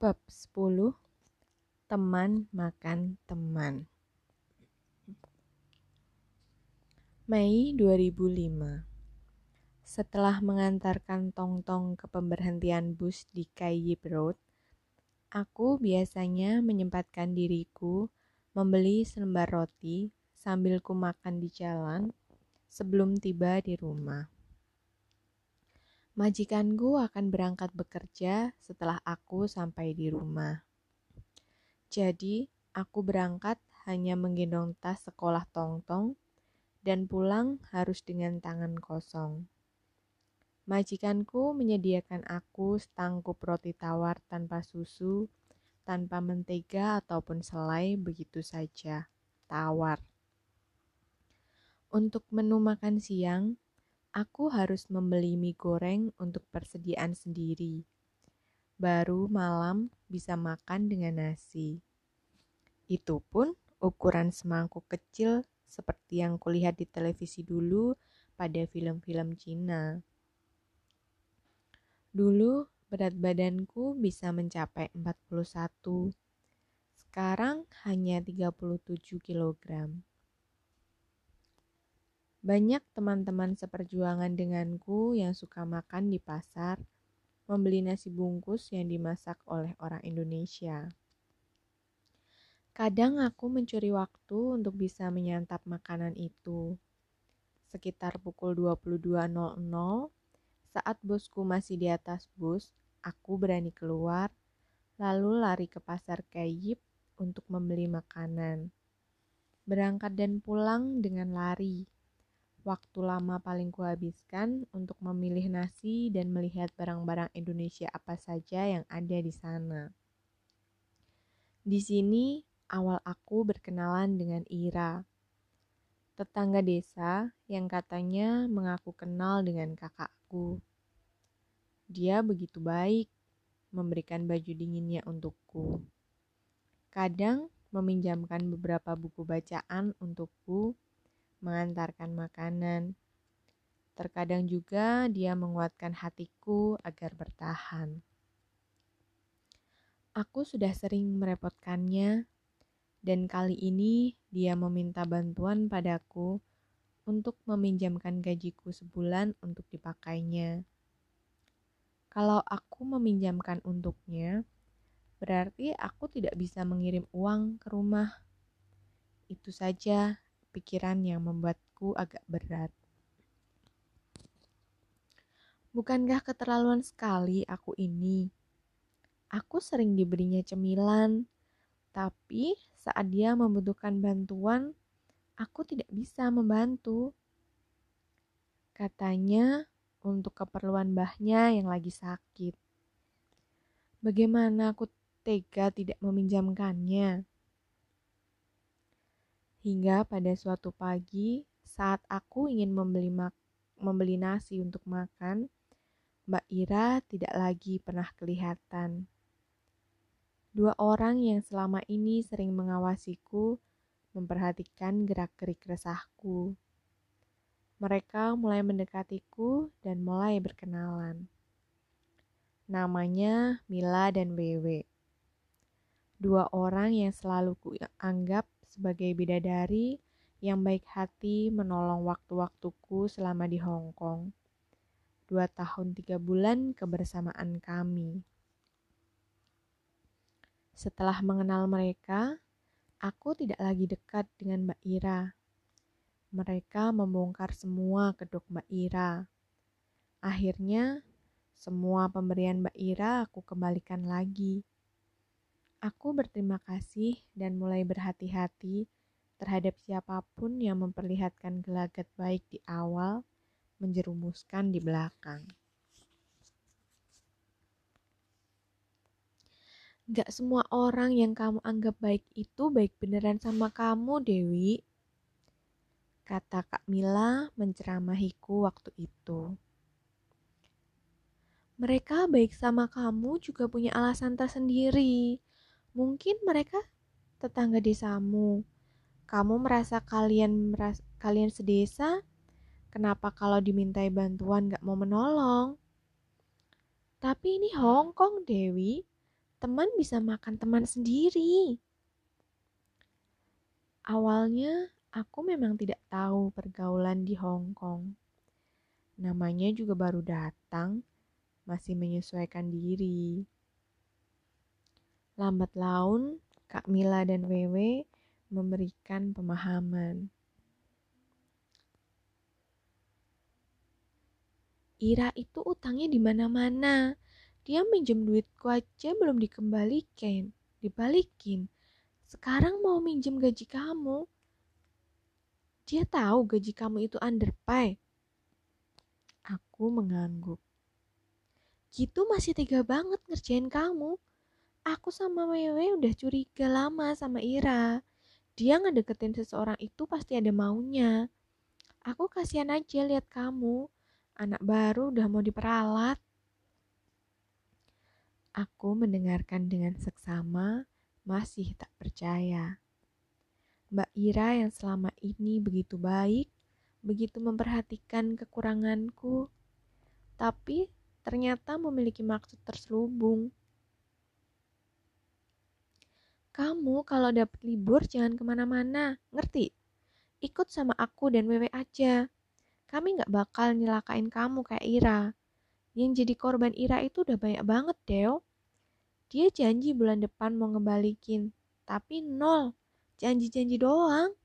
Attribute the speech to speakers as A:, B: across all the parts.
A: Bab 10 Teman makan teman Mei 2005 Setelah mengantarkan Tong-Tong ke pemberhentian bus di Kayyip Road, aku biasanya menyempatkan diriku membeli selembar roti sambil ku makan di jalan sebelum tiba di rumah. Majikanku akan berangkat bekerja setelah aku sampai di rumah. Jadi, aku berangkat hanya menggendong tas sekolah tong-tong dan pulang harus dengan tangan kosong. Majikanku menyediakan aku setangkup roti tawar tanpa susu, tanpa mentega ataupun selai begitu saja. Tawar. Untuk menu makan siang, Aku harus membeli mie goreng untuk persediaan sendiri. Baru malam bisa makan dengan nasi. Itu pun ukuran semangkuk kecil seperti yang kulihat di televisi dulu pada film-film Cina. Dulu berat badanku bisa mencapai 41. Sekarang hanya 37 kilogram. Banyak teman-teman seperjuangan denganku yang suka makan di pasar, membeli nasi bungkus yang dimasak oleh orang Indonesia. Kadang aku mencuri waktu untuk bisa menyantap makanan itu. Sekitar pukul 22.00, saat bosku masih di atas bus, aku berani keluar, lalu lari ke pasar Kayip untuk membeli makanan. Berangkat dan pulang dengan lari waktu lama paling kuhabiskan untuk memilih nasi dan melihat barang-barang Indonesia apa saja yang ada di sana. Di sini awal aku berkenalan dengan Ira, tetangga desa yang katanya mengaku kenal dengan kakakku. Dia begitu baik, memberikan baju dinginnya untukku. Kadang meminjamkan beberapa buku bacaan untukku mengantarkan makanan. Terkadang juga dia menguatkan hatiku agar bertahan. Aku sudah sering merepotkannya, dan kali ini dia meminta bantuan padaku untuk meminjamkan gajiku sebulan untuk dipakainya. Kalau aku meminjamkan untuknya, berarti aku tidak bisa mengirim uang ke rumah. Itu saja pikiran yang membuatku agak berat. Bukankah keterlaluan sekali aku ini? Aku sering diberinya cemilan, tapi saat dia membutuhkan bantuan, aku tidak bisa membantu. Katanya untuk keperluan mbahnya yang lagi sakit. Bagaimana aku tega tidak meminjamkannya? Hingga pada suatu pagi, saat aku ingin membeli, membeli nasi untuk makan, Mbak Ira tidak lagi pernah kelihatan. Dua orang yang selama ini sering mengawasiku memperhatikan gerak-gerik resahku. Mereka mulai mendekatiku dan mulai berkenalan. Namanya Mila dan Wewe. Dua orang yang selalu kuanggap sebagai bidadari yang baik hati menolong waktu-waktuku selama di Hong Kong. Dua tahun tiga bulan kebersamaan kami. Setelah mengenal mereka, aku tidak lagi dekat dengan Mbak Ira. Mereka membongkar semua kedok Mbak Ira. Akhirnya, semua pemberian Mbak Ira aku kembalikan lagi. Aku berterima kasih dan mulai berhati-hati terhadap siapa pun yang memperlihatkan gelagat baik di awal, menjerumuskan di belakang. Gak semua orang yang kamu anggap baik itu baik beneran sama kamu, Dewi. Kata Kak Mila menceramahiku waktu itu. Mereka baik sama kamu juga punya alasan tersendiri Mungkin mereka tetangga desamu. Kamu merasa kalian merasa, kalian sedesa? Kenapa kalau dimintai bantuan gak mau menolong? Tapi ini Hong Kong, Dewi. Teman bisa makan teman sendiri. Awalnya aku memang tidak tahu pergaulan di Hong Kong. Namanya juga baru datang, masih menyesuaikan diri. Lambat laun, Kak Mila dan Wewe memberikan pemahaman. Ira itu utangnya di mana-mana. Dia minjem duitku aja belum dikembalikan, dibalikin. Sekarang mau minjem gaji kamu. Dia tahu gaji kamu itu underpay. Aku mengangguk. Gitu masih tega banget ngerjain kamu. Aku sama Wewe udah curiga lama sama Ira. Dia ngedeketin seseorang itu pasti ada maunya. Aku kasihan aja lihat kamu. Anak baru udah mau diperalat. Aku mendengarkan dengan seksama, masih tak percaya. Mbak Ira yang selama ini begitu baik, begitu memperhatikan kekuranganku, tapi ternyata memiliki maksud terselubung. Kamu kalau dapat libur jangan ke mana-mana, ngerti? Ikut sama aku dan Wewe aja. Kami gak bakal nyelakain kamu kayak Ira. Yang jadi korban Ira itu udah banyak banget, Deo. Dia janji bulan depan mau ngebalikin, tapi nol. Janji-janji doang.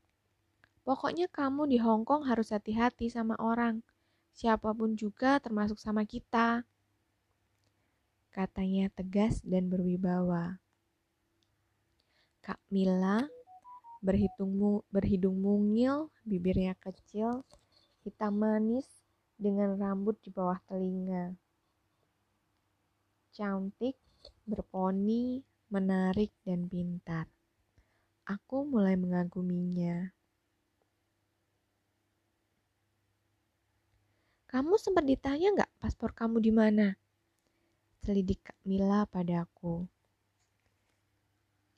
A: Pokoknya kamu di Hong Kong harus hati-hati sama orang siapa pun juga termasuk sama kita. Katanya tegas dan berwibawa. Kak Mila berhitung, berhidung mungil, bibirnya kecil, hitam manis dengan rambut di bawah telinga. Cantik, berponi, menarik, dan pintar. Aku mulai mengaguminya. Kamu sempat ditanya nggak paspor kamu di mana? Selidik Kak Mila padaku.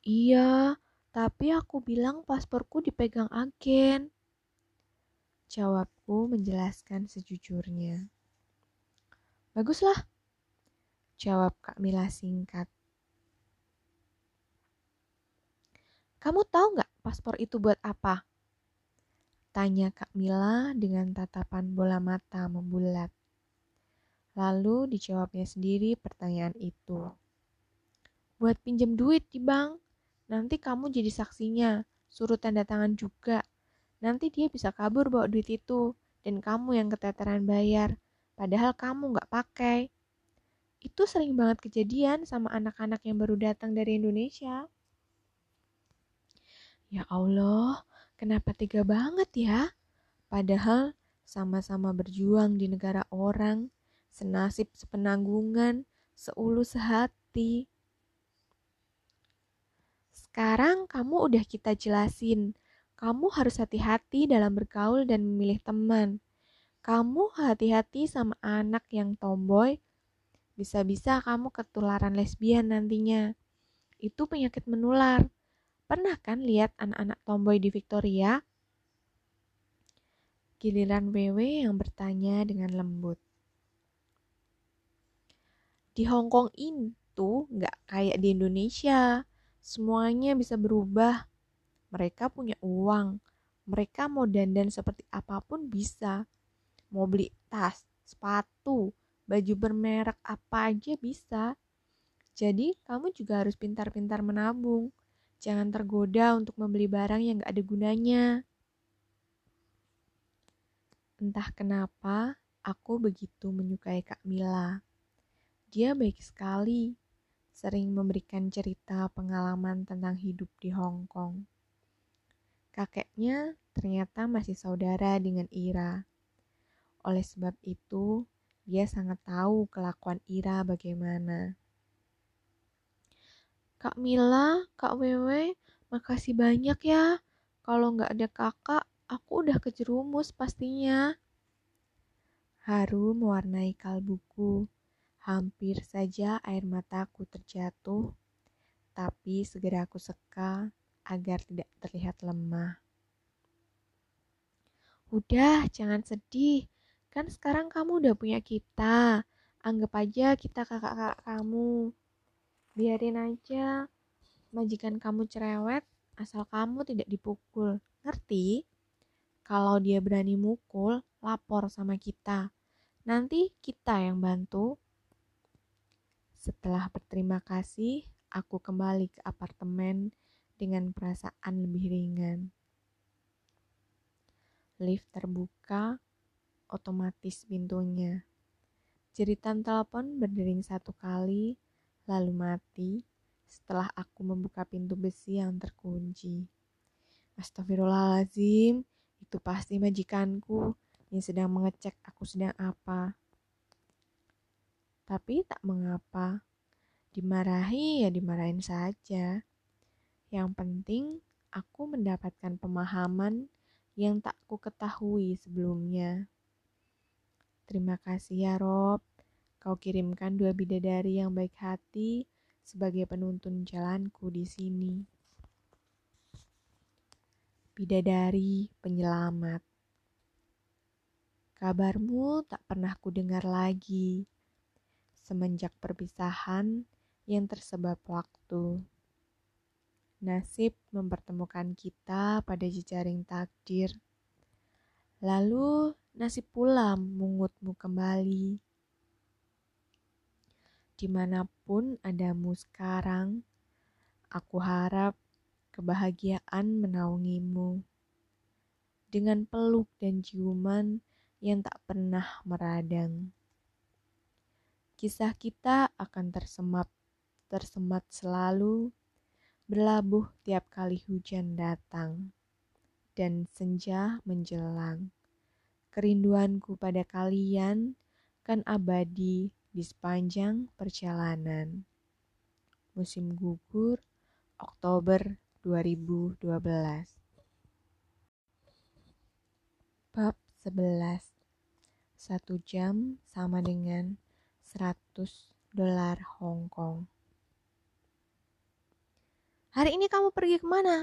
A: Iya, tapi aku bilang pasporku dipegang agen. Jawabku menjelaskan sejujurnya. Baguslah, jawab Kak Mila singkat. Kamu tahu nggak paspor itu buat apa? Tanya Kak Mila dengan tatapan bola mata membulat. Lalu dijawabnya sendiri pertanyaan itu. Buat pinjam duit di bank, nanti kamu jadi saksinya, suruh tanda tangan juga. Nanti dia bisa kabur bawa duit itu, dan kamu yang keteteran bayar, padahal kamu nggak pakai. Itu sering banget kejadian sama anak-anak yang baru datang dari Indonesia. Ya Allah, Kenapa tega banget ya? Padahal sama-sama berjuang di negara orang, senasib sepenanggungan, seulu sehati. Sekarang kamu udah kita jelasin, kamu harus hati-hati dalam bergaul dan memilih teman. Kamu hati-hati sama anak yang tomboy, bisa-bisa kamu ketularan lesbian nantinya. Itu penyakit menular. Pernah kan lihat anak-anak tomboy di Victoria? Giliran Wewe yang bertanya dengan lembut. Di Hong Kong itu nggak kayak di Indonesia. Semuanya bisa berubah. Mereka punya uang. Mereka mau dandan seperti apa pun bisa. Mau beli tas, sepatu, baju bermerek apa aja bisa. Jadi kamu juga harus pintar-pintar menabung Jangan tergoda untuk membeli barang yang gak ada gunanya. Entah kenapa, aku begitu menyukai Kak Mila. Dia baik sekali, sering memberikan cerita pengalaman tentang hidup di Hong Kong. Kakeknya ternyata masih saudara dengan Ira. Oleh sebab itu, dia sangat tahu kelakuan Ira bagaimana. Kak Mila, Kak Wewe, makasih banyak ya. Kalau nggak ada kakak, aku udah kejerumus pastinya. Haru mewarnai kalbuku. Hampir saja air mataku terjatuh, tapi segera aku seka agar tidak terlihat lemah. Udah, jangan sedih. Kan sekarang kamu udah punya kita. Anggap aja kita kakak-kakak kamu. Biarin aja majikan kamu cerewet asal kamu tidak dipukul. Ngerti? Kalau dia berani mukul, lapor sama kita. Nanti kita yang bantu. Setelah berterima kasih, aku kembali ke apartemen dengan perasaan lebih ringan. Lift terbuka, otomatis pintunya. Jeritan telepon berdering satu kali, lalu mati setelah aku membuka pintu besi yang terkunci. Astagfirullahaladzim, itu pasti majikanku yang sedang mengecek aku sedang apa. Tapi tak mengapa, dimarahi ya dimarahin saja. Yang penting aku mendapatkan pemahaman yang tak ku ketahui sebelumnya. Terima kasih ya Rob, kau kirimkan dua bidadari yang baik hati sebagai penuntun jalanku di sini. Bidadari penyelamat. Kabarmu tak pernah ku dengar lagi semenjak perpisahan yang tersebab waktu. Nasib mempertemukan kita pada jejaring takdir. Lalu nasib pula mengutmu kembali. Di mana pun adamu sekarang, aku harap kebahagiaan menaungimu. Dengan peluk dan ciuman yang tak pernah meradang. Kisah kita akan tersemat, tersemat selalu berlabuh tiap kali hujan datang dan senja menjelang. Kerinduanku pada kalian kan abadi di sepanjang perjalanan. Musim gugur Oktober 2012. Bab 11. Satu jam sama dengan 100 dolar Hong Kong. Hari ini kamu pergi ke mana?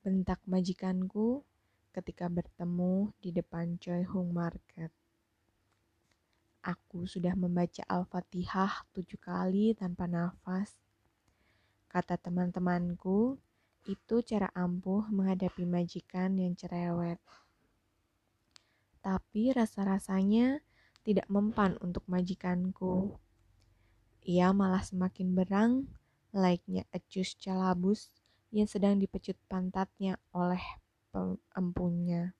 A: Bentak majikanku ketika bertemu di depan Choi Hung Market. Aku sudah membaca Al-Fatihah tujuh kali tanpa nafas. Kata teman-temanku, itu cara ampuh menghadapi majikan yang cerewet. Tapi rasa-rasanya tidak mempan untuk majikanku. Ia malah semakin berang Laiknya Ecus Calabus yang sedang dipecut pantatnya oleh empunya.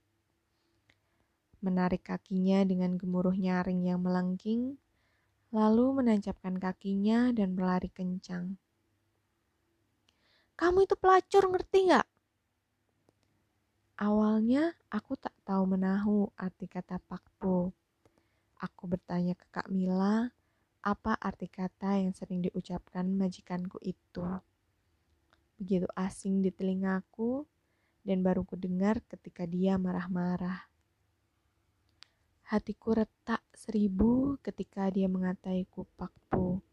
A: Menarik kakinya dengan gemuruh nyaring yang melengking, lalu menancapkan kakinya dan berlari kencang. Kamu itu pelacur, ngerti nggak? Awalnya aku tak tahu menahu arti kata pakpo. Aku bertanya ke Kak Mila, apa arti kata yang sering diucapkan majikanku itu. Begitu asing di telingaku dan baru ku dengar ketika dia marah-marah. Hatiku retak seribu ketika dia mengataiku pakpu.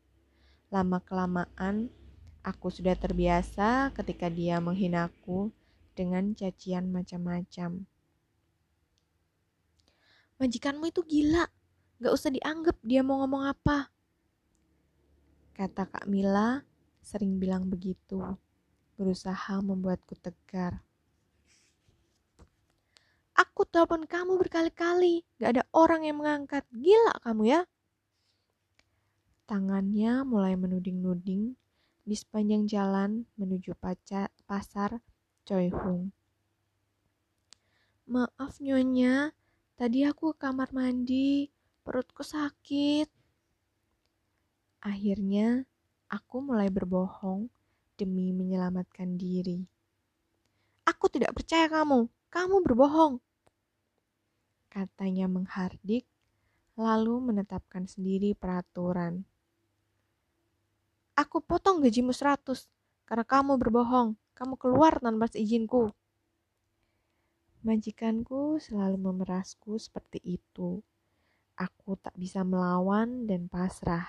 A: Lama-kelamaan, aku sudah terbiasa ketika dia menghinaku dengan cacian macam-macam. Majikanmu itu gila, gak usah dianggap dia mau ngomong apa. Kata Kak Mila sering bilang begitu, berusaha membuatku tegar. Aku telepon kamu berkali-kali, gak ada orang yang mengangkat. Gila kamu ya. Tangannya mulai menuding-nuding di sepanjang jalan menuju paca, pasar Choi Hung. Maaf nyonya, tadi aku ke kamar mandi, perutku sakit. Akhirnya, aku mulai berbohong demi menyelamatkan diri. Aku tidak percaya kamu, kamu berbohong. Katanya menghardik, lalu menetapkan sendiri peraturan. Aku potong gajimu seratus karena kamu berbohong. Kamu keluar tanpa seizinku. Majikanku selalu memerasku seperti itu. Aku tak bisa melawan dan pasrah.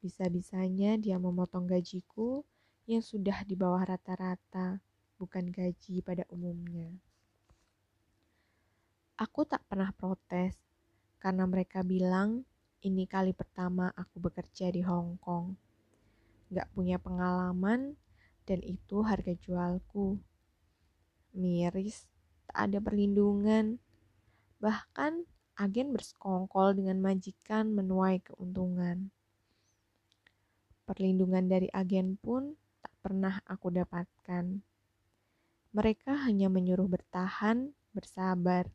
A: Bisa-bisanya dia memotong gajiku yang sudah di bawah rata-rata, bukan gaji pada umumnya. Aku tak pernah protes karena mereka bilang ini kali pertama aku bekerja di Hong Kong. gak punya pengalaman, dan itu harga jualku. Miris, tak ada perlindungan. Bahkan agen bersekongkol dengan majikan menuai keuntungan. Perlindungan dari agen pun tak pernah aku dapatkan. Mereka hanya menyuruh bertahan, bersabar.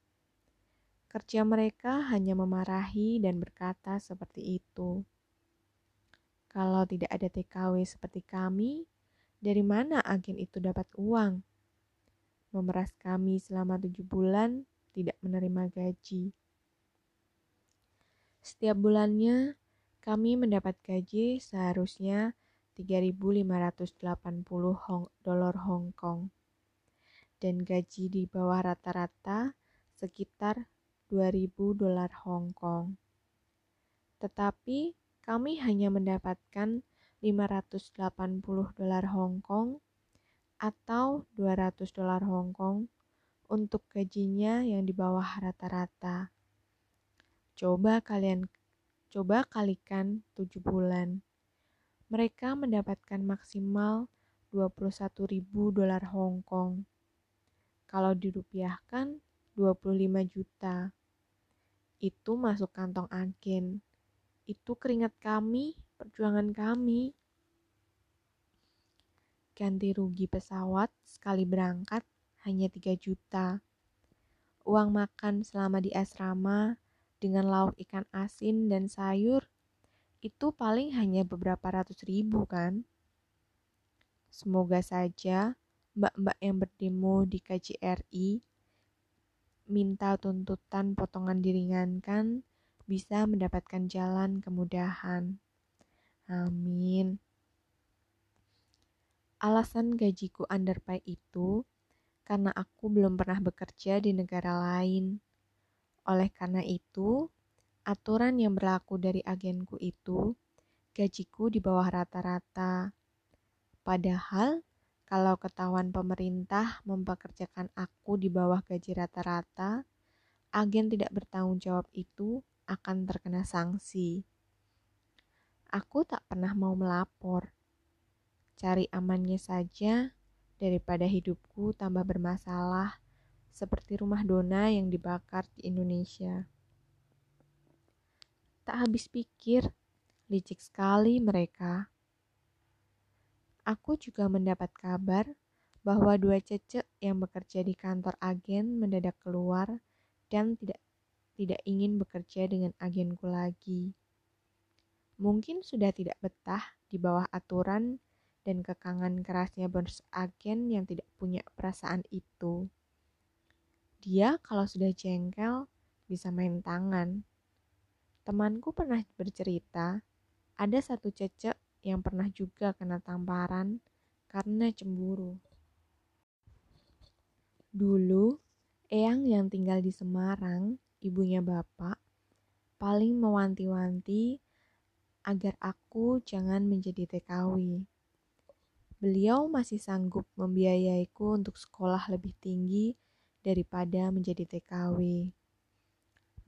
A: Kerja mereka hanya memarahi dan berkata seperti itu. Kalau tidak ada TKW seperti kami, dari mana agen itu dapat uang? Memeras kami selama tujuh bulan, tidak menerima gaji. Setiap bulannya, kami mendapat gaji seharusnya 3.580 dolar Hong Kong dan gaji di bawah rata-rata sekitar 2.000 dolar Hong Kong. Tetapi kami hanya mendapatkan 580 dolar Hong Kong atau 200 dolar Hong Kong untuk gajinya yang di bawah rata-rata. Coba kalian coba kalikan 7 bulan. Mereka mendapatkan maksimal 21.000 dolar Hong Kong. Kalau dirupiahkan 25 juta. Itu masuk kantong agen. Itu keringat kami perjuangan kami. Ganti rugi pesawat sekali berangkat hanya 3 juta. Uang makan selama di asrama dengan lauk ikan asin dan sayur itu paling hanya beberapa ratus ribu kan? Semoga saja mbak-mbak yang berdemo di KJRI minta tuntutan potongan diringankan bisa mendapatkan jalan kemudahan. Amin. Alasan gajiku underpay itu karena aku belum pernah bekerja di negara lain. Oleh karena itu, aturan yang berlaku dari agenku itu, gajiku di bawah rata-rata. Padahal, kalau ketahuan pemerintah mempekerjakan aku di bawah gaji rata-rata, agen tidak bertanggung jawab itu akan terkena sanksi. Aku tak pernah mau melapor. Cari amannya saja daripada hidupku tambah bermasalah seperti rumah dona yang dibakar di Indonesia. Tak habis pikir, licik sekali mereka. Aku juga mendapat kabar bahwa dua cecek yang bekerja di kantor agen mendadak keluar dan tidak tidak ingin bekerja dengan agenku lagi mungkin sudah tidak betah di bawah aturan dan kekangan kerasnya bos agen yang tidak punya perasaan itu. Dia kalau sudah jengkel bisa main tangan. Temanku pernah bercerita, ada satu cecek yang pernah juga kena tamparan karena cemburu. Dulu, Eyang yang tinggal di Semarang, ibunya bapak, paling mewanti-wanti agar aku jangan menjadi TKW. Beliau masih sanggup membiayaiku untuk sekolah lebih tinggi daripada menjadi TKW.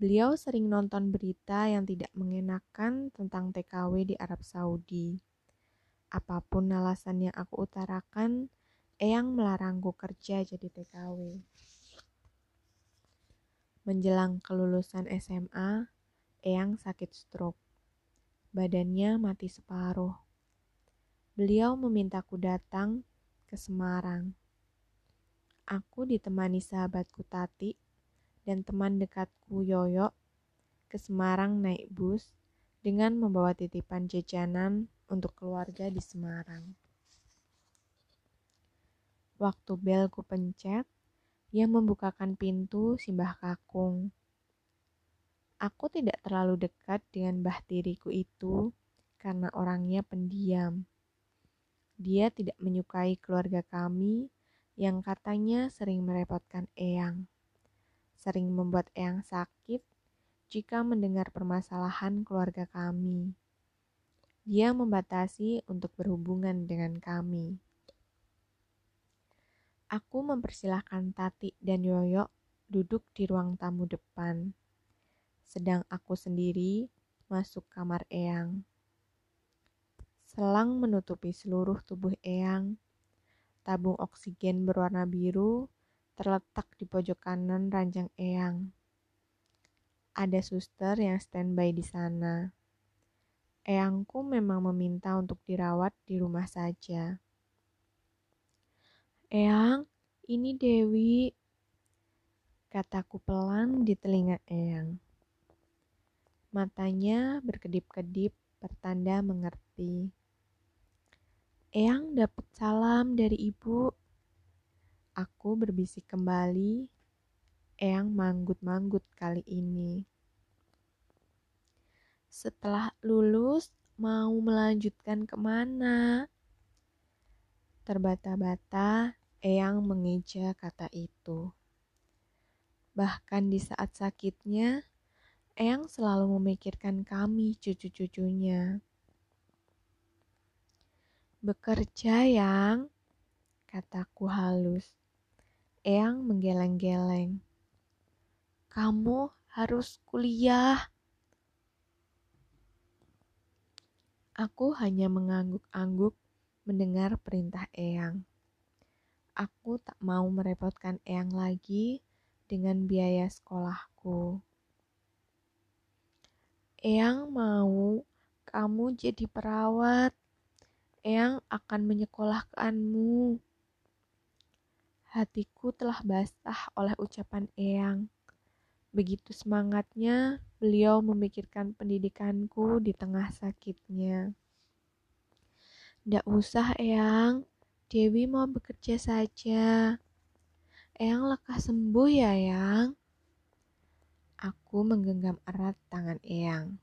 A: Beliau sering nonton berita yang tidak mengenakan tentang TKW di Arab Saudi. Apa pun alasan yang aku utarakan, Eyang melarangku kerja jadi TKW. Menjelang kelulusan SMA, Eyang sakit stroke badannya mati separuh. Beliau memintaku datang ke Semarang. Aku ditemani sahabatku Tati dan teman dekatku Yoyo ke Semarang naik bus dengan membawa titipan jajanan untuk keluarga di Semarang. Waktu bel ku pencet, ia membukakan pintu simbah kakung. Aku tidak terlalu dekat dengan bah tiriku itu karena orangnya pendiam. Dia tidak menyukai keluarga kami yang katanya sering merepotkan Eyang. Sering membuat Eyang sakit jika mendengar permasalahan keluarga kami. Dia membatasi untuk berhubungan dengan kami. Aku mempersilahkan Tati dan Yoyo duduk di ruang tamu depan sedang aku sendiri masuk kamar Eyang. Selang menutupi seluruh tubuh Eyang. Tabung oksigen berwarna biru terletak di pojok kanan ranjang Eyang. Ada suster yang standby di sana. Eyangku memang meminta untuk dirawat di rumah saja. Eyang, ini Dewi, kataku pelan di telinga Eyang. Matanya berkedip-kedip pertanda mengerti. Eyang dapat salam dari ibu. Aku berbisik kembali. Eyang manggut-manggut kali ini. Setelah lulus, mau melanjutkan ke mana? Terbata-bata, Eyang mengeja kata itu. Bahkan di saat sakitnya, Eyang selalu memikirkan kami cucu-cucunya. Bekerja, Yang, kataku halus. Eyang menggeleng-geleng. Kamu harus kuliah. Aku hanya mengangguk-angguk mendengar perintah Eyang. Aku tak mau merepotkan Eyang lagi dengan biaya sekolahku. Eyang mau kamu jadi perawat. Eyang akan menyekolahkanmu. Hatiku telah basah oleh ucapan Eyang. Begitu semangatnya, beliau memikirkan pendidikanku di tengah sakitnya. Ndak usah, Eyang. Dewi mau bekerja saja. Eyang lekas sembuh ya, Yang. Aku menggenggam erat tangan Eyang.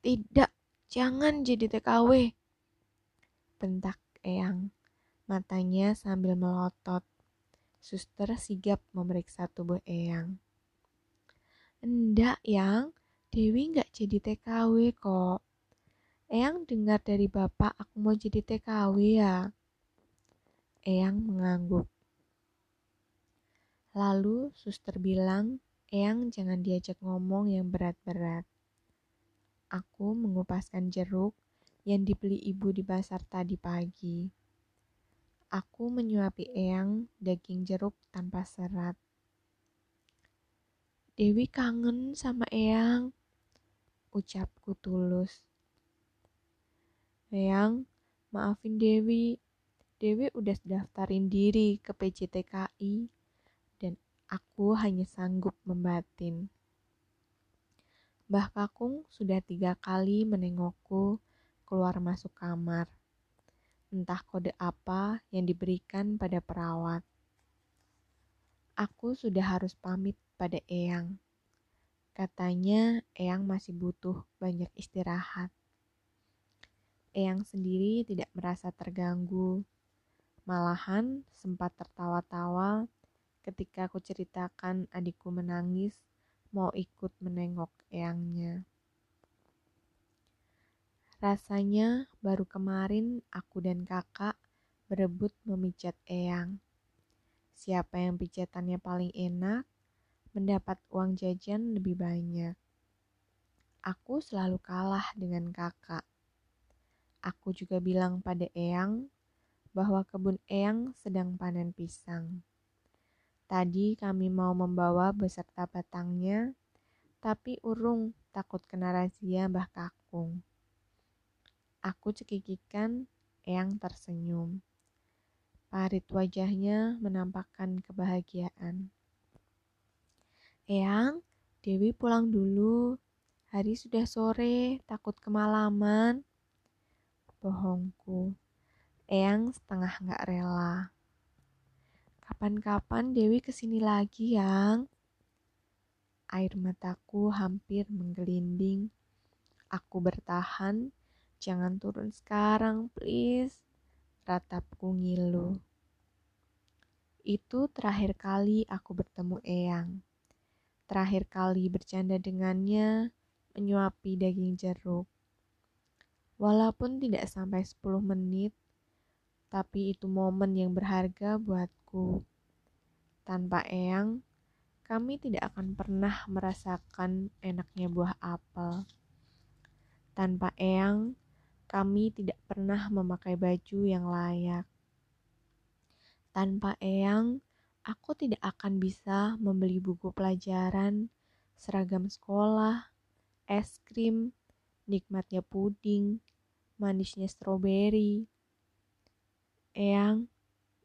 A: Tidak, jangan jadi TKW bentak Eyang. Matanya sambil melotot. Suster sigap memeriksa tubuh Eyang. Enggak, Yang. Dewi nggak jadi TKW kok. Eyang dengar dari bapak aku mau jadi TKW ya. Eyang mengangguk. Lalu suster bilang, Eyang jangan diajak ngomong yang berat-berat. Aku mengupaskan jeruk yang dibeli ibu di pasar tadi pagi. Aku menyuapi Eyang daging jeruk tanpa serat. Dewi kangen sama Eyang, ucapku tulus. Eyang, maafin Dewi. Dewi udah daftarin diri ke PJTKI dan aku hanya sanggup membatin. Mbah Kakung sudah tiga kali menengokku keluar masuk kamar. Entah kode apa yang diberikan pada perawat. Aku sudah harus pamit pada Eyang. Katanya Eyang masih butuh banyak istirahat. Eyang sendiri tidak merasa terganggu. Malahan sempat tertawa-tawa ketika aku ceritakan adikku menangis mau ikut menengok Eyangnya. Rasanya baru kemarin aku dan kakak berebut memijat Eyang. Siapa yang pijatannya paling enak, mendapat uang jajan lebih banyak. Aku selalu kalah dengan kakak. Aku juga bilang pada Eyang bahwa kebun Eyang sedang panen pisang. Tadi kami mau membawa beserta batangnya, tapi urung takut kena razia Mbah Kakung. Aku cekikikan, Eyang tersenyum. Parit wajahnya menampakkan kebahagiaan. Eyang, Dewi pulang dulu. Hari sudah sore, takut kemalaman. Bohongku. Eyang setengah nggak rela. Kapan-kapan Dewi ke sini lagi, Yang. Air mataku hampir menggelinding. Aku bertahan Jangan turun sekarang, please. Ratapku ngilu. Itu terakhir kali aku bertemu Eyang. Terakhir kali bercanda dengannya, menyuapi daging jeruk. Walaupun tidak sampai 10 menit, tapi itu momen yang berharga buatku. Tanpa Eyang, kami tidak akan pernah merasakan enaknya buah apel. Tanpa Eyang, kami tidak pernah memakai baju yang layak. Tanpa Eyang, aku tidak akan bisa membeli buku pelajaran, seragam sekolah, es krim, nikmatnya puding, manisnya stroberi. Eyang,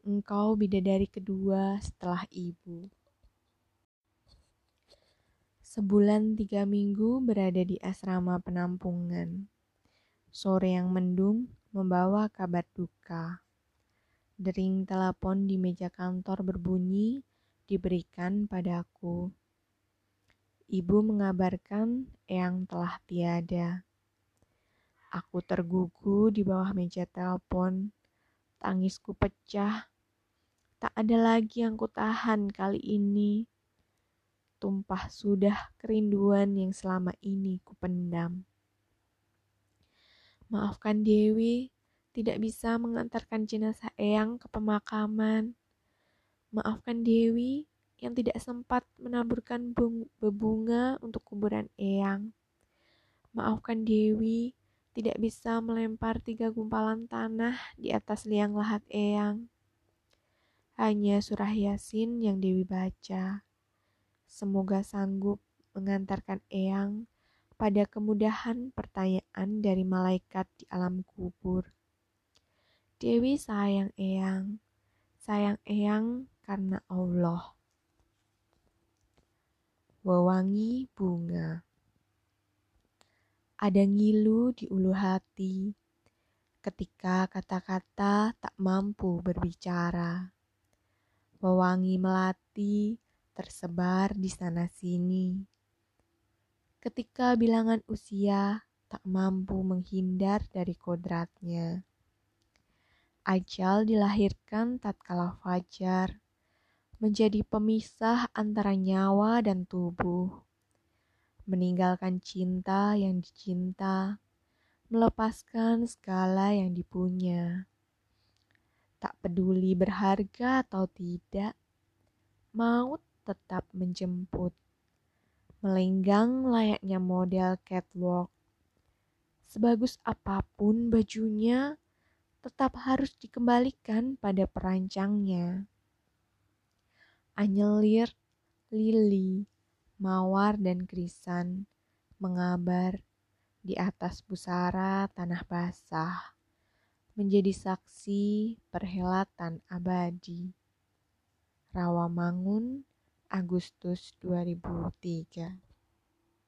A: engkau bidadari kedua setelah ibu. Sebulan tiga minggu berada di asrama penampungan. Sore yang mendung membawa kabar duka. Dering telepon di meja kantor berbunyi diberikan padaku. Ibu mengabarkan Eyang telah tiada. Aku tergugu di bawah meja telepon. Tangisku pecah. Tak ada lagi yang kutahan kali ini tumpah sudah kerinduan yang selama ini kupendam. Maafkan Dewi, tidak bisa mengantarkan jenazah Eyang ke pemakaman. Maafkan Dewi yang tidak sempat menaburkan bebunga untuk kuburan Eyang. Maafkan Dewi tidak bisa melempar tiga gumpalan tanah di atas liang lahat Eyang. Hanya surah Yasin yang Dewi baca. Semoga sanggup mengantarkan Eyang pada kemudahan pertanyaan dari malaikat di alam kubur. Dewi sayang Eyang, sayang Eyang karena Allah. Wewangi bunga Ada ngilu di ulu hati ketika kata-kata tak mampu berbicara. Wewangi melati tersebar di sana-sini. Ketika bilangan usia tak mampu menghindar dari kodratnya. Ajal dilahirkan tatkala fajar, menjadi pemisah antara nyawa dan tubuh. Meninggalkan cinta yang dicinta, melepaskan segala yang dipunya. Tak peduli berharga atau tidak, maut tetap menjemput. Melenggang layaknya model catwalk. Sebagus apa pun bajunya, tetap harus dikembalikan pada perancangnya. Anyelir, lili, mawar, dan krisan mengabar di atas busara tanah basah menjadi saksi perhelatan abadi. Rawamangun Agustus 2003